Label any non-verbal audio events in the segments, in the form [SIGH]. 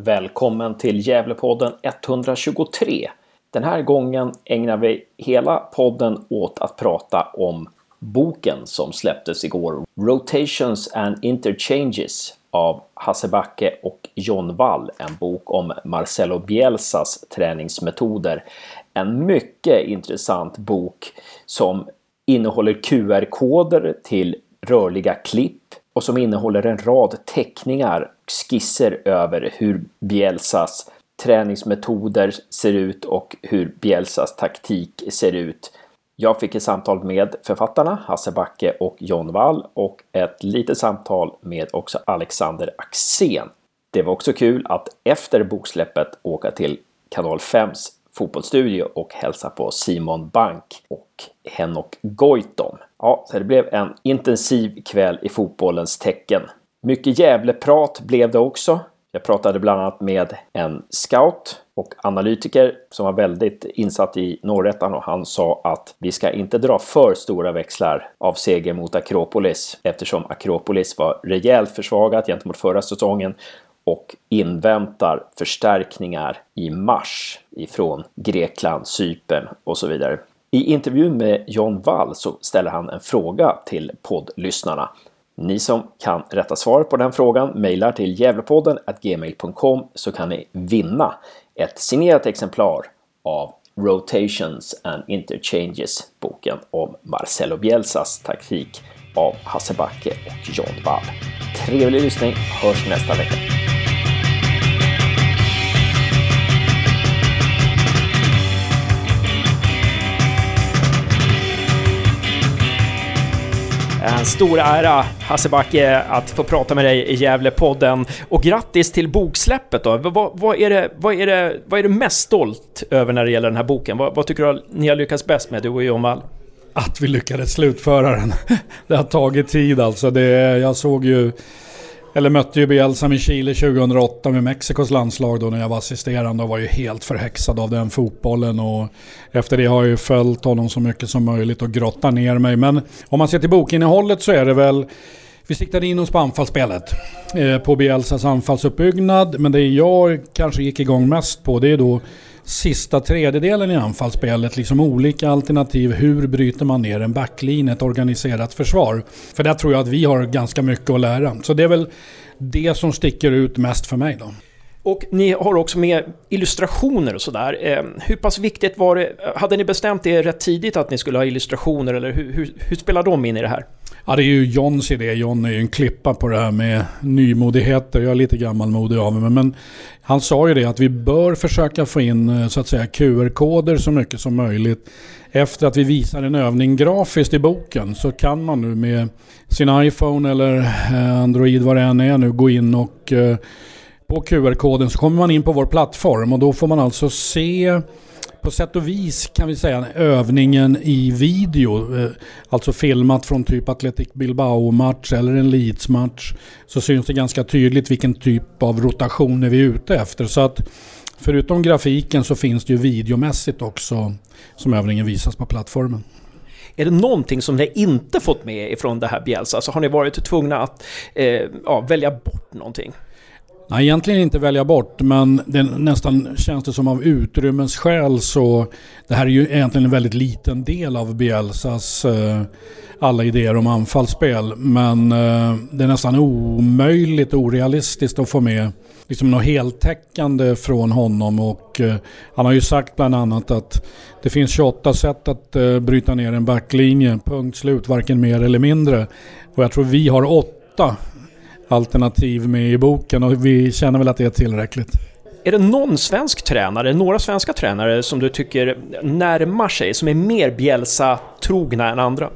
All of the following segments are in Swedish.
Välkommen till Gävlepodden 123. Den här gången ägnar vi hela podden åt att prata om boken som släpptes igår, Rotations and Interchanges av Hasse Backe och John Wall. En bok om Marcelo Bielsas träningsmetoder. En mycket intressant bok som innehåller QR-koder till rörliga klipp och som innehåller en rad teckningar och skisser över hur Bielsas träningsmetoder ser ut och hur Bielsas taktik ser ut. Jag fick ett samtal med författarna Hasse Backe och John Wall och ett litet samtal med också Alexander Axén. Det var också kul att efter boksläppet åka till Kanal 5s fotbollsstudio och hälsa på Simon Bank och Henok Goitom. Ja, så det blev en intensiv kväll i fotbollens tecken. Mycket Gävleprat blev det också. Jag pratade bland annat med en scout och analytiker som var väldigt insatt i norrättan och han sa att vi ska inte dra för stora växlar av seger mot Akropolis eftersom Akropolis var rejält försvagat gentemot förra säsongen och inväntar förstärkningar i mars ifrån Grekland, Cypern och så vidare. I intervjun med John Wall så ställer han en fråga till poddlyssnarna. Ni som kan rätta svaret på den frågan mejlar till gävlepodden gmail.com så kan ni vinna ett signerat exemplar av Rotations and Interchanges, boken om Marcelo Bielsas taktik av Hasse Backe och John Wall. Trevlig lyssning, hörs nästa vecka. En stor ära, Hasse Backe, att få prata med dig i Gävlepodden. Och grattis till boksläppet då. Vad, vad, är det, vad, är det, vad är du mest stolt över när det gäller den här boken? Vad, vad tycker du ni har lyckats bäst med, du och John Wall? Att vi lyckades slutföra den. [LAUGHS] Det har tagit tid alltså. Det, jag såg ju eller mötte ju Bielsa med Chile 2008 med Mexikos landslag då när jag var assisterande och var ju helt förhäxad av den fotbollen. Och efter det har jag ju följt honom så mycket som möjligt och grottat ner mig. Men om man ser till bokinnehållet så är det väl vi siktade in oss på anfallsspelet. Eh, på Bielsas anfallsuppbyggnad. Men det jag kanske gick igång mest på det är då sista tredjedelen i anfallsspelet. Liksom olika alternativ. Hur bryter man ner en backlinje, ett organiserat försvar? För där tror jag att vi har ganska mycket att lära. Så det är väl det som sticker ut mest för mig då. Och ni har också med illustrationer och sådär. Eh, hur pass viktigt var det? Hade ni bestämt det rätt tidigt att ni skulle ha illustrationer eller hur, hur, hur spelar de in i det här? Ja, det är ju Johns idé. John är ju en klippa på det här med nymodigheter. Jag är lite gammalmodig av mig. Men han sa ju det att vi bör försöka få in eh, så att säga QR-koder så mycket som möjligt. Efter att vi visar en övning grafiskt i boken så kan man nu med sin iPhone eller eh, Android vad det än är nu gå in och eh, på QR-koden så kommer man in på vår plattform och då får man alltså se på sätt och vis kan vi säga övningen i video, eh, alltså filmat från typ Athletic Bilbao-match eller en Leeds-match, så syns det ganska tydligt vilken typ av rotationer vi är ute efter. Så att förutom grafiken så finns det ju videomässigt också som övningen visas på plattformen. Är det någonting som ni inte fått med ifrån det här Bielsa? Alltså har ni varit tvungna att eh, ja, välja bort någonting? Nej, egentligen inte välja bort, men det nästan känns det som av utrymmesskäl så... Det här är ju egentligen en väldigt liten del av Bielsas eh, alla idéer om anfallsspel. Men eh, det är nästan omöjligt, och orealistiskt att få med liksom något heltäckande från honom. Och eh, han har ju sagt bland annat att det finns 28 sätt att eh, bryta ner en backlinje. Punkt slut, varken mer eller mindre. Och jag tror vi har åtta alternativ med i boken och vi känner väl att det är tillräckligt. Är det någon svensk tränare, några svenska tränare som du tycker närmar sig, som är mer Bielsa-trogna än andra?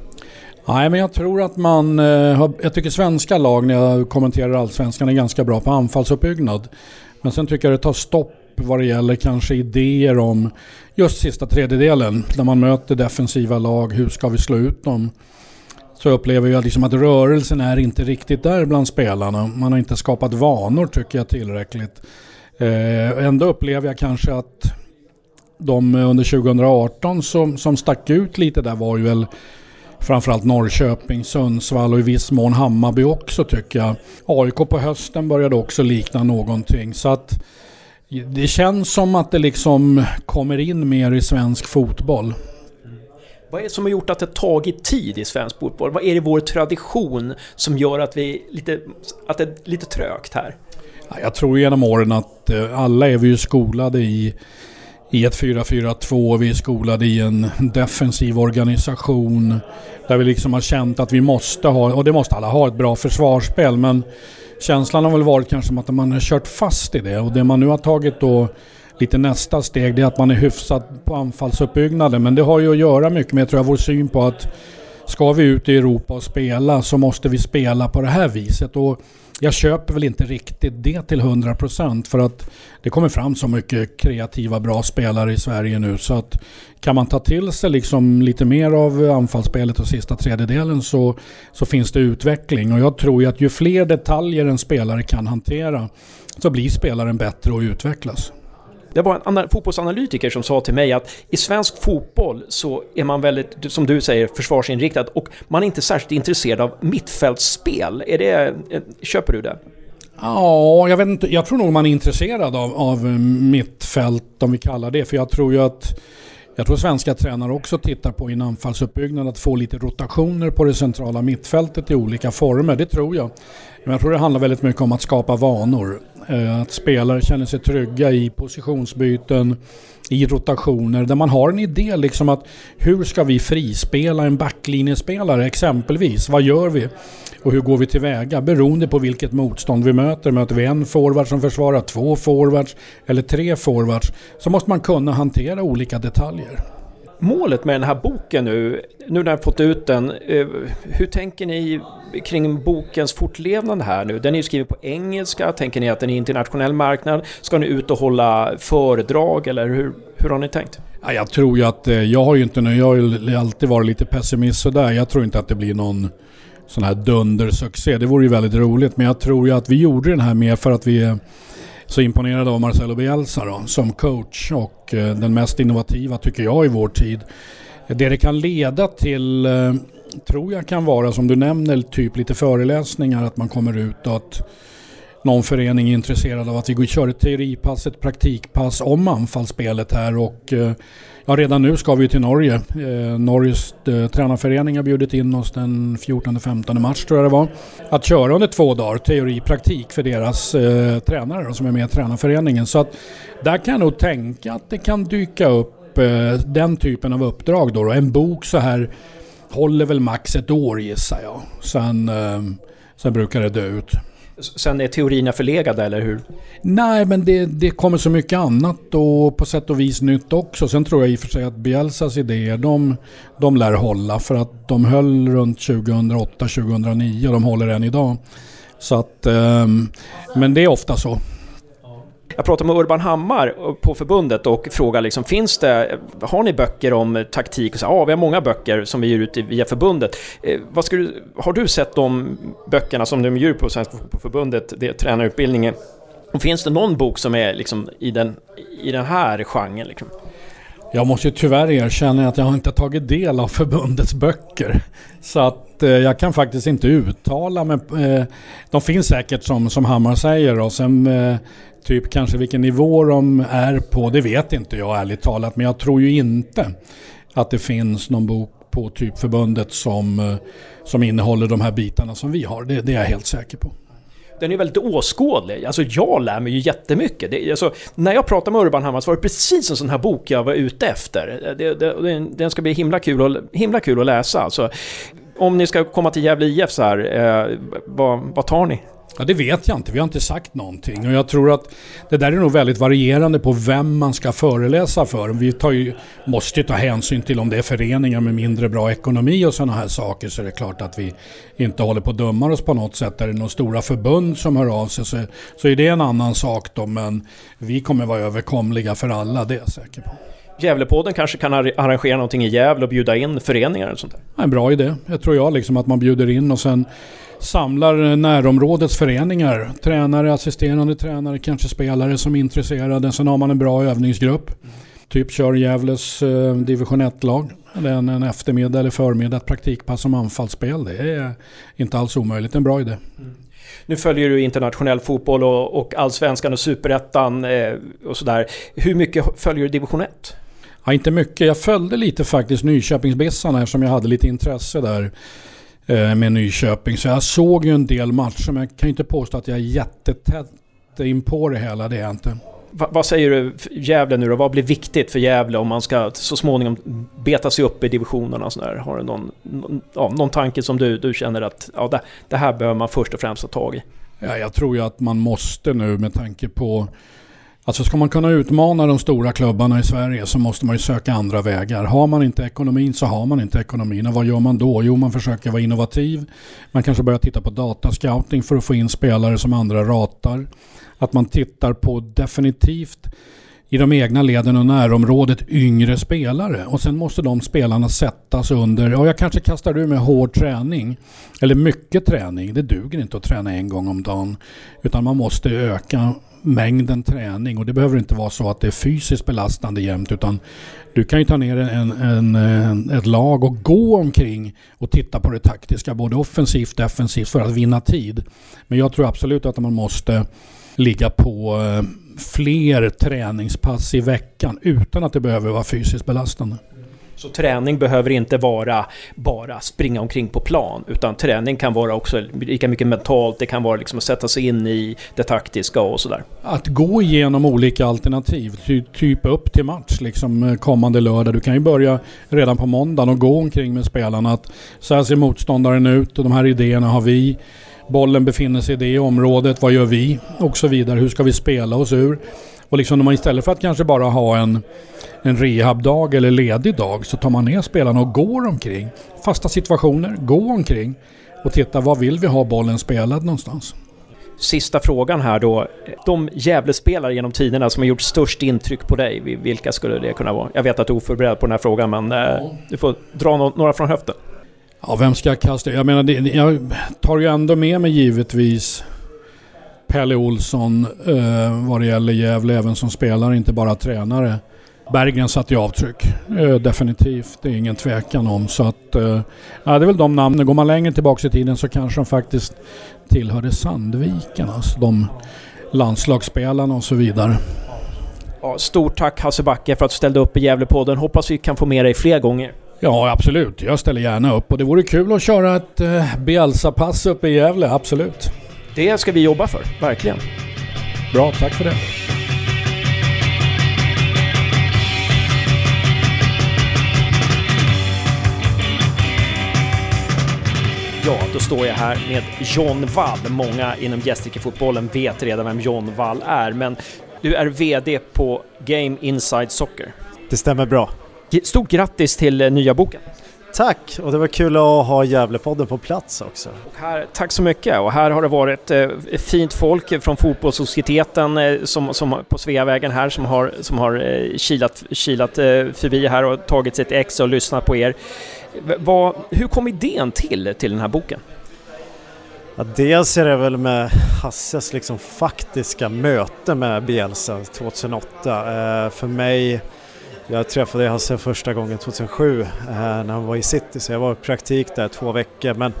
Nej, men jag tror att man... Eh, jag tycker svenska lag, när jag kommenterar allsvenskan, är ganska bra på anfallsuppbyggnad. Men sen tycker jag det tar stopp vad det gäller kanske idéer om just sista tredjedelen. När man möter defensiva lag, hur ska vi slå ut dem? Så upplever jag liksom att rörelsen är inte riktigt där bland spelarna. Man har inte skapat vanor tycker jag tillräckligt. Eh, ändå upplever jag kanske att de under 2018 som, som stack ut lite där var ju väl framförallt Norrköping, Sundsvall och i viss mån Hammarby också tycker jag. AIK på hösten började också likna någonting. Så att det känns som att det liksom kommer in mer i svensk fotboll. Vad är det som har gjort att det tagit tid i svensk fotboll? Vad är det i vår tradition som gör att, vi lite, att det är lite trögt här? Jag tror genom åren att eh, alla är vi ju skolade i, i ett 4-4-2. Vi är skolade i en defensiv organisation. Där vi liksom har känt att vi måste ha, och det måste alla ha, ett bra försvarsspel. Men känslan har väl varit kanske som att man har kört fast i det. Och det man nu har tagit då lite nästa steg det är att man är hyfsad på anfallsuppbyggnaden. Men det har ju att göra mycket med tror jag, vår syn på att ska vi ut i Europa och spela så måste vi spela på det här viset. Och jag köper väl inte riktigt det till 100% för att det kommer fram så mycket kreativa bra spelare i Sverige nu så att kan man ta till sig liksom lite mer av anfallsspelet och sista tredjedelen så, så finns det utveckling och jag tror ju att ju fler detaljer en spelare kan hantera så blir spelaren bättre och utvecklas. Det var en fotbollsanalytiker som sa till mig att i svensk fotboll så är man väldigt, som du säger, försvarsinriktad och man är inte särskilt intresserad av mittfältsspel. Är det, eh, köper du det? Ja, jag vet inte. Jag tror nog man är intresserad av, av eh, mittfält, om vi kallar det. För jag tror ju att jag tror svenska tränare också tittar på i en anfallsuppbyggnad att få lite rotationer på det centrala mittfältet i olika former. Det tror jag. Jag tror det handlar väldigt mycket om att skapa vanor. Eh, att spelare känner sig trygga i positionsbyten, i rotationer, där man har en idé liksom att hur ska vi frispela en backlinjespelare exempelvis? Vad gör vi? Och hur går vi tillväga? Beroende på vilket motstånd vi möter. Möter vi en forward som försvarar två forwards eller tre forwards så måste man kunna hantera olika detaljer målet med den här boken nu, nu när jag fått ut den, eh, hur tänker ni kring bokens fortlevnad här nu? Den är ju skriven på engelska, tänker ni att den är internationell marknad? Ska ni ut och hålla föredrag eller hur, hur har ni tänkt? Ja, jag tror ju att, eh, jag har ju inte jag har ju alltid varit lite pessimist sådär. Jag tror inte att det blir någon sån här dundersuccé. Det vore ju väldigt roligt men jag tror ju att vi gjorde den här mer för att vi eh, så imponerad av Marcelo Bielsa då, som coach och eh, den mest innovativa tycker jag i vår tid. Det det kan leda till eh, tror jag kan vara som du nämner, typ lite föreläsningar, att man kommer ut och att någon förening är intresserad av att vi går och kör ett teoripass, ett praktikpass om anfallsspelet här och eh, Ja, redan nu ska vi till Norge. Eh, Norges eh, tränarförening har bjudit in oss den 14-15 mars tror jag det var. Att köra under två dagar, teori praktik för deras eh, tränare som är med i tränarföreningen. Så att där kan jag nog tänka att det kan dyka upp eh, den typen av uppdrag då, då. En bok så här håller väl max ett år gissar jag. Sen, eh, sen brukar det dö ut. Sen är teorierna förlegade, eller hur? Nej, men det, det kommer så mycket annat och på sätt och vis nytt också. Sen tror jag i och för sig att Bielsas idéer, de, de lär hålla. För att de höll runt 2008-2009 och de håller än idag. Så att, ehm, men det är ofta så. Jag pratade med Urban Hammar på förbundet och frågade liksom, finns det, har ni böcker om taktik? Och så, ja, vi har många böcker som vi ger ut via förbundet. Eh, vad ska du, har du sett de böckerna som de ger ut på Svenska Fotbollförbundet, det tränarutbildningen? Och finns det någon bok som är liksom i den, i den här genren? Liksom? Jag måste ju tyvärr erkänna att jag har inte tagit del av förbundets böcker. Så att eh, jag kan faktiskt inte uttala mig. Eh, de finns säkert som, som Hammar säger och sen eh, typ kanske vilken nivå de är på, det vet inte jag ärligt talat. Men jag tror ju inte att det finns någon bok på typ förbundet som, eh, som innehåller de här bitarna som vi har. Det, det är jag helt säker på den är väldigt åskådlig. Alltså jag lär mig ju jättemycket. Det, alltså, när jag pratade med Urban Hammar så var det precis en sån här bok jag var ute efter. Det, det, den ska bli himla kul, att, himla kul att läsa. Alltså, om ni ska komma till Gävle IF så här, eh, vad, vad tar ni? Ja, det vet jag inte. Vi har inte sagt någonting. Och jag tror att det där är nog väldigt varierande på vem man ska föreläsa för. Vi tar ju, måste ju ta hänsyn till om det är föreningar med mindre bra ekonomi och sådana här saker. Så det är klart att vi inte håller på att döma oss på något sätt. Är det några stora förbund som hör av sig så, så är det en annan sak då. Men vi kommer vara överkomliga för alla, det är jag säker på. Gävlepodden kanske kan arrangera någonting i Gävle och bjuda in föreningar och sånt där? En bra idé. Jag tror jag liksom att man bjuder in och sen samlar närområdets föreningar. Tränare, assisterande tränare, kanske spelare som är intresserade. Sen har man en bra övningsgrupp. typ kör Gävles eh, division 1-lag. En, en eftermiddag eller förmiddag, ett praktikpass som anfallsspel. Det är inte alls omöjligt, en bra idé. Mm. Nu följer du internationell fotboll och, och allsvenskan och superettan eh, och sådär. Hur mycket följer du division 1? Ja, inte mycket. Jag följde lite faktiskt Nyköpingsbissarna eftersom jag hade lite intresse där eh, med Nyköping. Så jag såg ju en del matcher men jag kan inte påstå att jag är jättetätt in på det hela. Det är jag inte. Va, vad säger du Gävle nu då? Vad blir viktigt för Gävle om man ska så småningom beta sig upp i divisionerna? Och sådär? Har du någon, någon, ja, någon tanke som du, du känner att ja, det, det här behöver man först och främst ta tag i? Ja, jag tror ju att man måste nu med tanke på Alltså ska man kunna utmana de stora klubbarna i Sverige så måste man ju söka andra vägar. Har man inte ekonomin så har man inte ekonomin. Och vad gör man då? Jo, man försöker vara innovativ. Man kanske börjar titta på datascouting för att få in spelare som andra ratar. Att man tittar på definitivt i de egna leden och närområdet yngre spelare. Och sen måste de spelarna sättas under, Ja, jag kanske kastar ur med hård träning. Eller mycket träning. Det duger inte att träna en gång om dagen. Utan man måste öka mängden träning. Och det behöver inte vara så att det är fysiskt belastande jämt. Utan du kan ju ta ner en, en, en, ett lag och gå omkring och titta på det taktiska. Både offensivt och defensivt för att vinna tid. Men jag tror absolut att man måste ligga på eh, fler träningspass i veckan utan att det behöver vara fysiskt belastande. Så träning behöver inte vara bara springa omkring på plan, utan träning kan vara också lika mycket mentalt, det kan vara liksom att sätta sig in i det taktiska och sådär. Att gå igenom olika alternativ, ty, typ upp till match liksom eh, kommande lördag. Du kan ju börja redan på måndagen och gå omkring med spelarna att så här ser motståndaren ut och de här idéerna har vi bollen befinner sig i det området, vad gör vi? Och så vidare. Hur ska vi spela oss ur? Och liksom istället för att kanske bara ha en, en rehabdag eller ledig dag så tar man ner spelarna och går omkring. Fasta situationer, gå omkring och titta var vill vi ha bollen spelad någonstans. Sista frågan här då. De Gävlespelare genom tiderna som har gjort störst intryck på dig, vilka skulle det kunna vara? Jag vet att du är oförberedd på den här frågan men eh, du får dra några från höften. Ja, vem ska jag kasta? Jag menar, det, jag tar ju ändå med mig givetvis Pelle Olsson eh, vad det gäller Gävle, även som spelare, inte bara tränare. Berggren satte ju avtryck. Eh, definitivt, det är ingen tvekan om. Så att, eh, ja, det är väl de namnen. Går man längre tillbaka i tiden så kanske de faktiskt tillhörde Sandviken. Alltså de landslagsspelarna och så vidare. Ja, stort tack Hasse Backe för att du ställde upp i Gävlepodden. Hoppas vi kan få med dig fler gånger. Ja, absolut. Jag ställer gärna upp och det vore kul att köra ett eh, Bielsa-pass uppe i Gävle, absolut. Det ska vi jobba för, verkligen. Bra, tack för det. Ja, då står jag här med John Wall. Många inom Gästrikefotbollen vet redan vem John Wall är, men du är VD på Game Inside Soccer. Det stämmer bra. Stort grattis till eh, nya boken! Tack! Och det var kul att ha Gävlepodden på plats också. Här, tack så mycket! Och här har det varit eh, fint folk från Fotbollssocieteten eh, som, som, på Sveavägen här som har, som har eh, kilat, kilat eh, förbi här och tagit sitt ex och lyssnat på er. Vad, hur kom idén till, till den här boken? Ja, dels är det väl med Hasses liksom faktiska möte med Bielsa 2008. Eh, för mig jag träffade Hasse första gången 2007 eh, när han var i city så jag var i praktik där två veckor men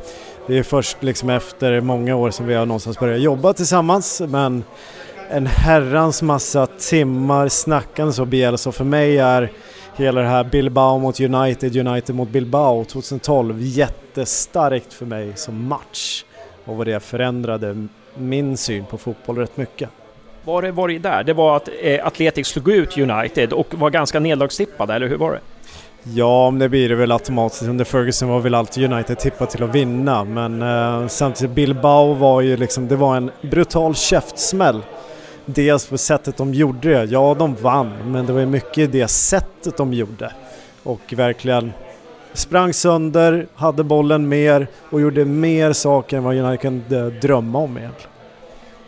det är först liksom efter många år som vi har någonstans börjat jobba tillsammans men en herrans massa timmar snackande så Bielsa för mig är hela det här Bilbao mot United, United mot Bilbao 2012 jättestarkt för mig som match och vad det förändrade min syn på fotboll rätt mycket. Var det, var det där? Det var att eh, Atletic slog ut United och var ganska nedlagstippade, eller hur var det? Ja, det blir det väl automatiskt. Under Ferguson var väl alltid United tippat till att vinna, men eh, samtidigt Bilbao var ju liksom, det var en brutal käftsmäll. Dels på sättet de gjorde det. Ja, de vann, men det var ju mycket i det sättet de gjorde. Och verkligen sprang sönder, hade bollen mer och gjorde mer saker än vad United kunde drömma om egentligen.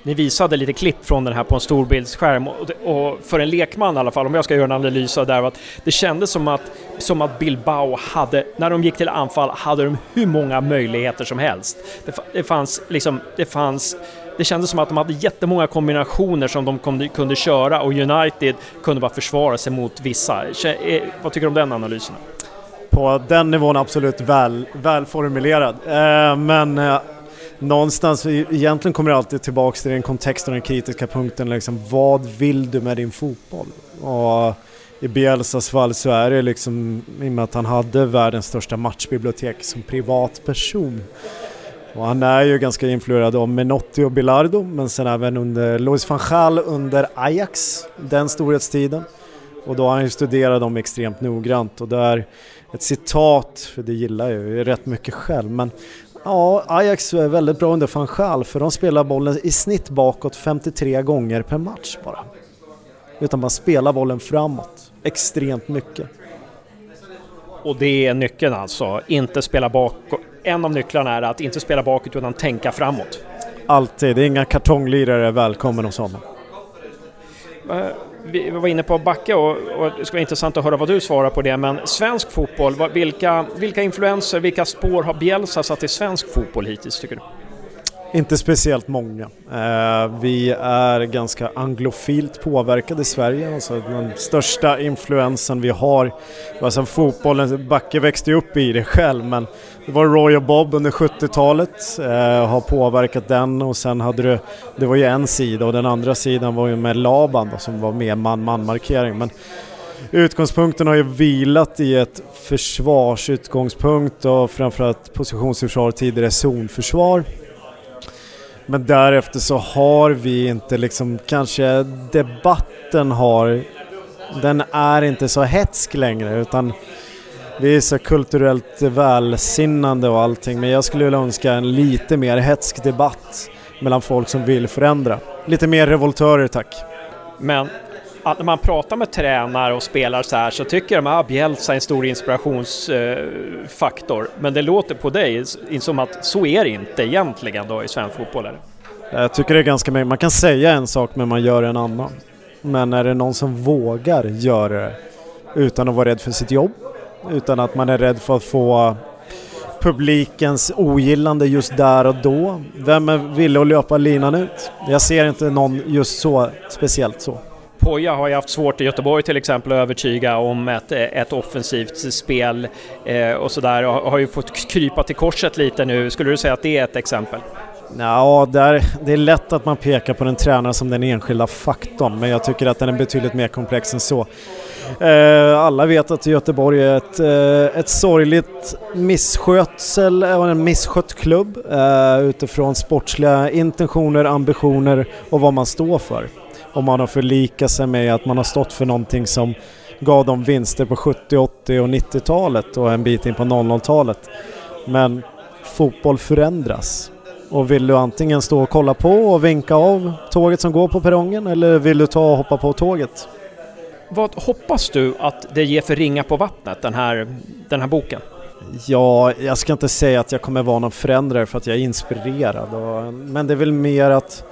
Ni visade lite klipp från den här på en storbildsskärm och, och för en lekman i alla fall, om jag ska göra en analys av det här, att det kändes som att, som att Bilbao hade, när de gick till anfall, hade de hur många möjligheter som helst. Det, det fanns liksom, det fanns det kändes som att de hade jättemånga kombinationer som de kunde köra och United kunde bara försvara sig mot vissa. Eh, vad tycker du om den analysen? På den nivån absolut väl, välformulerad. Eh, men eh, någonstans, egentligen kommer det alltid tillbaks till den kontexten och den kritiska punkten. Liksom, vad vill du med din fotboll? Och i Bielsas fall så är det liksom, i och med att han hade världens största matchbibliotek som privatperson. Och han är ju ganska influerad av Menotti och Bilardo, men sen även under Louis van Gaal under Ajax, den storhetstiden. Och då har han ju studerat dem extremt noggrant och där, ett citat, för det gillar jag ju rätt mycket själv, men ja, Ajax är väldigt bra under van Gaal för de spelar bollen i snitt bakåt 53 gånger per match bara. Utan man spelar bollen framåt extremt mycket. Och det är nyckeln alltså, inte spela bakåt. En av nycklarna är att inte spela bakåt utan tänka framåt. Alltid, det är inga kartonglirare välkommen hos honom. Eh, vi var inne på Backe och, och, det skulle vara intressant att höra vad du svarar på det, men svensk fotboll, vilka, vilka influenser, vilka spår har Bielsa satt i svensk fotboll hittills tycker du? Inte speciellt många. Eh, vi är ganska anglofilt påverkade i Sverige. Alltså den största influensen vi har, alltså fotbollen, Backe växte ju upp i det själv men det var Roy och Bob under 70-talet, eh, har påverkat den och sen hade du, det var ju en sida och den andra sidan var ju med Laban då, som var mer man-man markering. Men utgångspunkten har ju vilat i ett försvarsutgångspunkt och framförallt positionsförsvar, tidigare zonförsvar. Men därefter så har vi inte liksom, kanske debatten har, den är inte så hetsk längre utan vi är så kulturellt välsinnande och allting men jag skulle vilja önska en lite mer hetsk debatt mellan folk som vill förändra. Lite mer revoltörer tack. Men att när man pratar med tränare och spelare så här så tycker de att Bielsa är en stor inspirationsfaktor. Eh, men det låter på dig som att så är det inte egentligen då i svensk fotboll. Eller? Jag tycker det är ganska mycket. Man kan säga en sak men man gör en annan. Men är det någon som vågar göra det utan att vara rädd för sitt jobb, utan att man är rädd för att få publikens ogillande just där och då. Vem är villig att löpa linan ut? Jag ser inte någon just så, speciellt så. Poja har ju haft svårt i Göteborg till exempel att övertyga om ett, ett offensivt spel eh, och sådär och har ju fått krypa till korset lite nu. Skulle du säga att det är ett exempel? Ja, det är, det är lätt att man pekar på den tränaren som den enskilda faktorn, men jag tycker att den är betydligt mer komplex än så. Eh, alla vet att Göteborg är ett, eh, ett sorgligt misskötsel eh, en misskött klubb eh, utifrån sportsliga intentioner, ambitioner och vad man står för. Och man har förlikat sig med att man har stått för någonting som gav dem vinster på 70, 80 och 90-talet och en bit in på 00-talet. Men fotboll förändras. Och vill du antingen stå och kolla på och vinka av tåget som går på perrongen eller vill du ta och hoppa på tåget? Vad hoppas du att det ger för ringa på vattnet, den här, den här boken? Ja, jag ska inte säga att jag kommer vara någon förändrare för att jag är inspirerad. Och, men det är väl mer att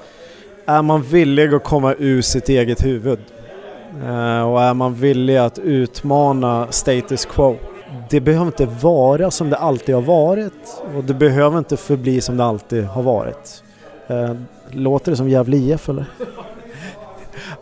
är man villig att komma ur sitt eget huvud eh, och är man villig att utmana status quo. Det behöver inte vara som det alltid har varit och det behöver inte förbli som det alltid har varit. Eh, låter det som Gävle IF eller?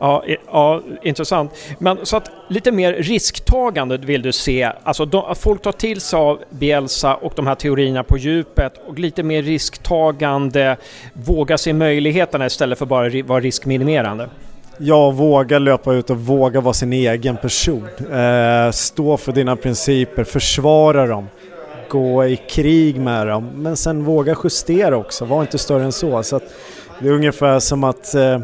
Ja, ja, intressant. Men så att lite mer risktagande vill du se, alltså de, att folk tar till sig av Bielsa och de här teorierna på djupet och lite mer risktagande, våga se möjligheterna istället för bara vara riskminimerande. Ja, våga löpa ut och våga vara sin egen person. Eh, stå för dina principer, försvara dem, gå i krig med dem, men sen våga justera också, var inte större än så. så det är ungefär som att eh,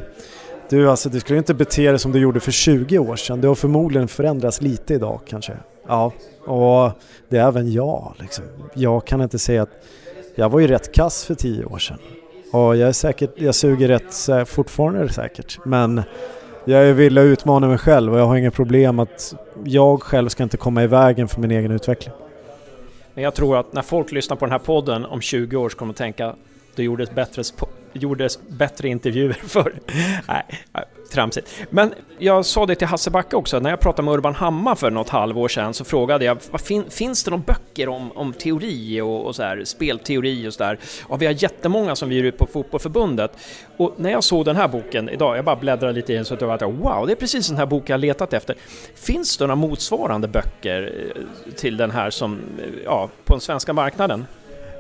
du, alltså, du skulle inte bete dig som du gjorde för 20 år sedan. Du har förmodligen förändrats lite idag kanske. Ja, och det är även jag. Liksom. Jag kan inte säga att jag var ju rätt kass för 10 år sedan. Och jag är säkert, jag suger rätt fortfarande säkert. Men jag är villig att utmana mig själv och jag har inga problem att jag själv ska inte komma i vägen för min egen utveckling. Men jag tror att när folk lyssnar på den här podden om 20 år så kommer de tänka du gjorde ett bättre, gjordes bättre intervjuer [LAUGHS] förr. Nej, tramsigt. Men jag sa det till Hasse Backe också, när jag pratade med Urban Hammar för något halvår sedan så frågade jag fin, finns det några böcker om, om teori och, och så här, spelteori och sådär? Och vi har jättemånga som vi ger ut på Fotbollförbundet. Och när jag såg den här boken idag, jag bara bläddrade lite i den så att jag var wow, det är precis den här boken jag letat efter. Finns det några motsvarande böcker eh, till den här som, eh, ja, på den svenska marknaden?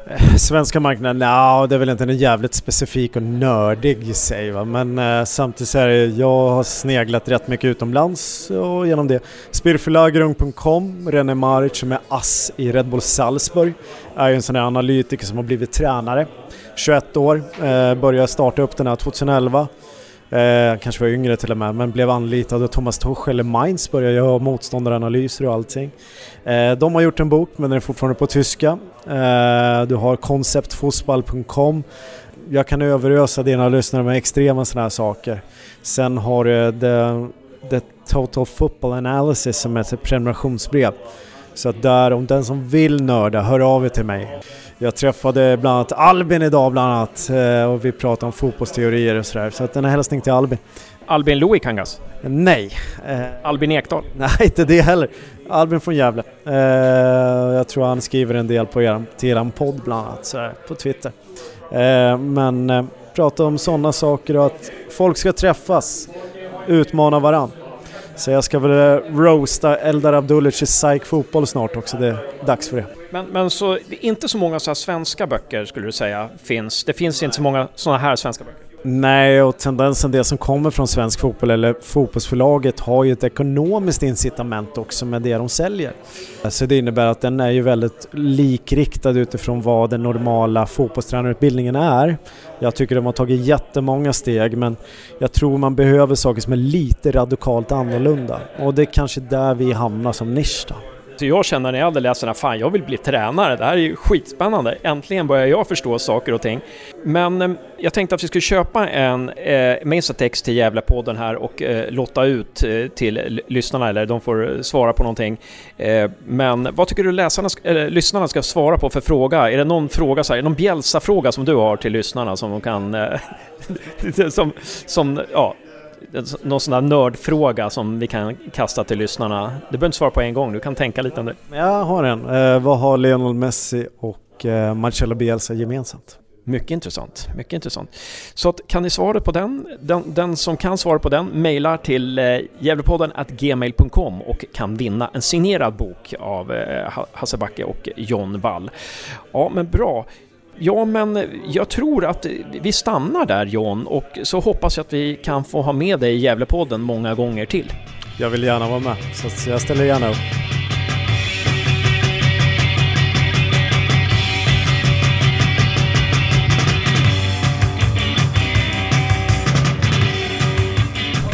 Eh, svenska marknaden, ja det är väl inte en jävligt specifik och nördig i sig va? men eh, samtidigt så är det, jag har sneglat rätt mycket utomlands och genom det. Spirförlagerung.com, René Maric som är ass i Red Bull Salzburg, är ju en sån där analytiker som har blivit tränare. 21 år, eh, började starta upp den här 2011. Eh, kanske var yngre till och med, men blev anlitad av Thomas Tuchel eller Mainz, började göra motståndaranalyser och allting. Eh, de har gjort en bok, men den är fortfarande på tyska. Eh, du har konceptfotboll.com. Jag kan överösa dina lyssnare med extrema sådana här saker. Sen har du eh, the, the Total Football Analysis som är ett prenumerationsbrev. Så att där, om den som vill nörda, hör av er till mig. Jag träffade bland annat Albin idag bland annat eh, och vi pratade om fotbollsteorier och sådär. Så att den är hälsning till Albin. Albin Louis Kangas? Nej. Eh, Albin Ekdal? Nej, inte det heller. Albin från Gävle. Eh, jag tror han skriver en del på eran, till eran podd bland annat, sådär, på Twitter. Eh, men prata om sådana saker och att folk ska träffas, utmana varandra. Så jag ska väl eh, roasta Eldar Abdulic i SAIK Fotboll snart också, det är dags för det. Men, men så, inte så många så svenska böcker skulle du säga finns? Det finns inte så många sådana här svenska böcker? Nej, och tendensen, det som kommer från svensk fotboll eller fotbollsförlaget har ju ett ekonomiskt incitament också med det de säljer. Så det innebär att den är ju väldigt likriktad utifrån vad den normala fotbollstränarutbildningen är. Jag tycker de har tagit jättemånga steg men jag tror man behöver saker som är lite radikalt annorlunda. Och det är kanske där vi hamnar som nisch då. Så jag känner när jag hade läst den här, fan jag vill bli tränare, det här är ju skitspännande. Äntligen börjar jag förstå saker och ting. Men eh, jag tänkte att vi skulle köpa en eh, Mesatex till Gävlepodden här och eh, lotta ut eh, till lyssnarna, eller de får eh, svara på någonting. Eh, men vad tycker du läsarna, eller, lyssnarna ska svara på för fråga? Är det någon fråga, så här, någon Bjälsa-fråga som du har till lyssnarna som de kan... Eh, [LAUGHS] som, som, ja, någon sån där nördfråga som vi kan kasta till lyssnarna? Du behöver inte svara på en gång, du kan tänka lite om det. Jag har en. Eh, vad har Lionel Messi och eh, Marcelo Bielsa gemensamt? Mycket intressant, mycket intressant. Så att, kan ni svara på den? Den, den som kan svara på den mejlar till eh, Gävlepodden gmail.com och kan vinna en signerad bok av eh, Hasse Backe och John Wall. Ja, men bra. Ja, men jag tror att vi stannar där John och så hoppas jag att vi kan få ha med dig i Gävlepodden många gånger till. Jag vill gärna vara med, så jag ställer gärna upp.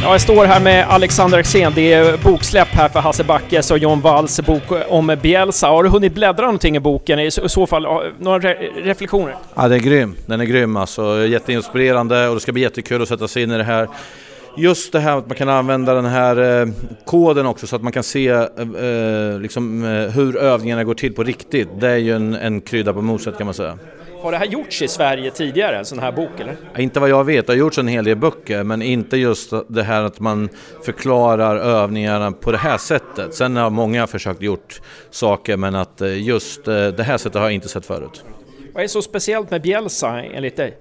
Ja, jag står här med Alexander Axén. Det är boksläpp här för Hasse Backes och John Walls bok om Bielsa. Har du hunnit bläddra någonting i boken? I så fall, några re reflektioner? Ja, den är grym. Den är grym alltså. Jätteinspirerande och det ska bli jättekul att sätta sig in i det här. Just det här att man kan använda den här eh, koden också så att man kan se eh, eh liksom, eh, hur övningarna går till på riktigt. Det är ju en, en krydda på moset kan man säga. Har det här gjorts i Sverige tidigare, en sån här bok eller? Inte vad jag vet, det har gjorts en hel del böcker men inte just det här att man förklarar övningarna på det här sättet. Sen har många försökt gjort saker men att eh, just eh, det här sättet har jag inte sett förut. Vad är så speciellt med Bielsa enligt dig?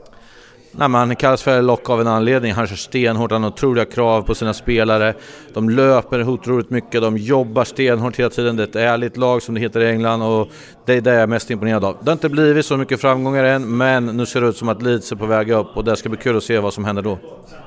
Nej, men han kallas för Lock av en anledning. Han kör stenhårt, han har otroliga krav på sina spelare. De löper otroligt mycket, de jobbar stenhårt hela tiden. Det är ett ärligt lag som det heter i England och det är det jag är mest imponerad av. Det har inte blivit så mycket framgångar än, men nu ser det ut som att Leeds är på väg upp och det ska bli kul att se vad som händer då.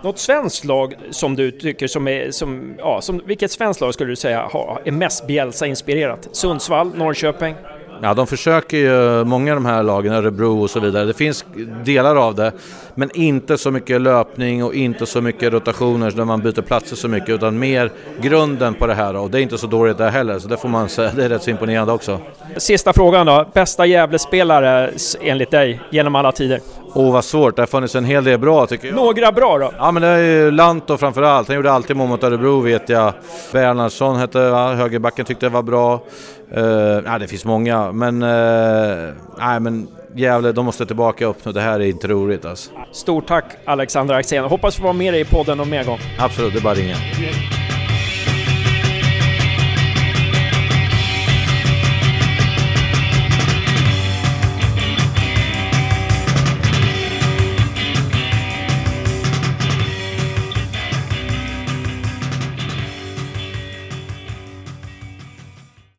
Något svenskt lag som du tycker som är, som, ja, som, vilket svenskt lag skulle du säga är mest Bielsa-inspirerat? Sundsvall, Norrköping? Ja, de försöker ju, många av de här lagen, Örebro och så vidare, det finns delar av det, men inte så mycket löpning och inte så mycket rotationer där man byter platser så mycket, utan mer grunden på det här och det är inte så dåligt det heller, så det får man säga, det är rätt så imponerande också. Sista frågan då, bästa Gävlespelare enligt dig genom alla tider? Åh oh, vad svårt, det har funnits en hel del bra tycker jag. Några bra då? Ja men det är ju Lanto framförallt, han gjorde alltid mål mot Örebro vet jag. Bernhardsson hette högerbacken tyckte jag var bra. Uh, nej, det finns många, men, uh, nej, men Gävle, de måste tillbaka upp nu. Det här är inte roligt alltså. Stort tack Alexander Axén. Hoppas få vara med dig i podden någon mer gång. Absolut, det är bara att ringa.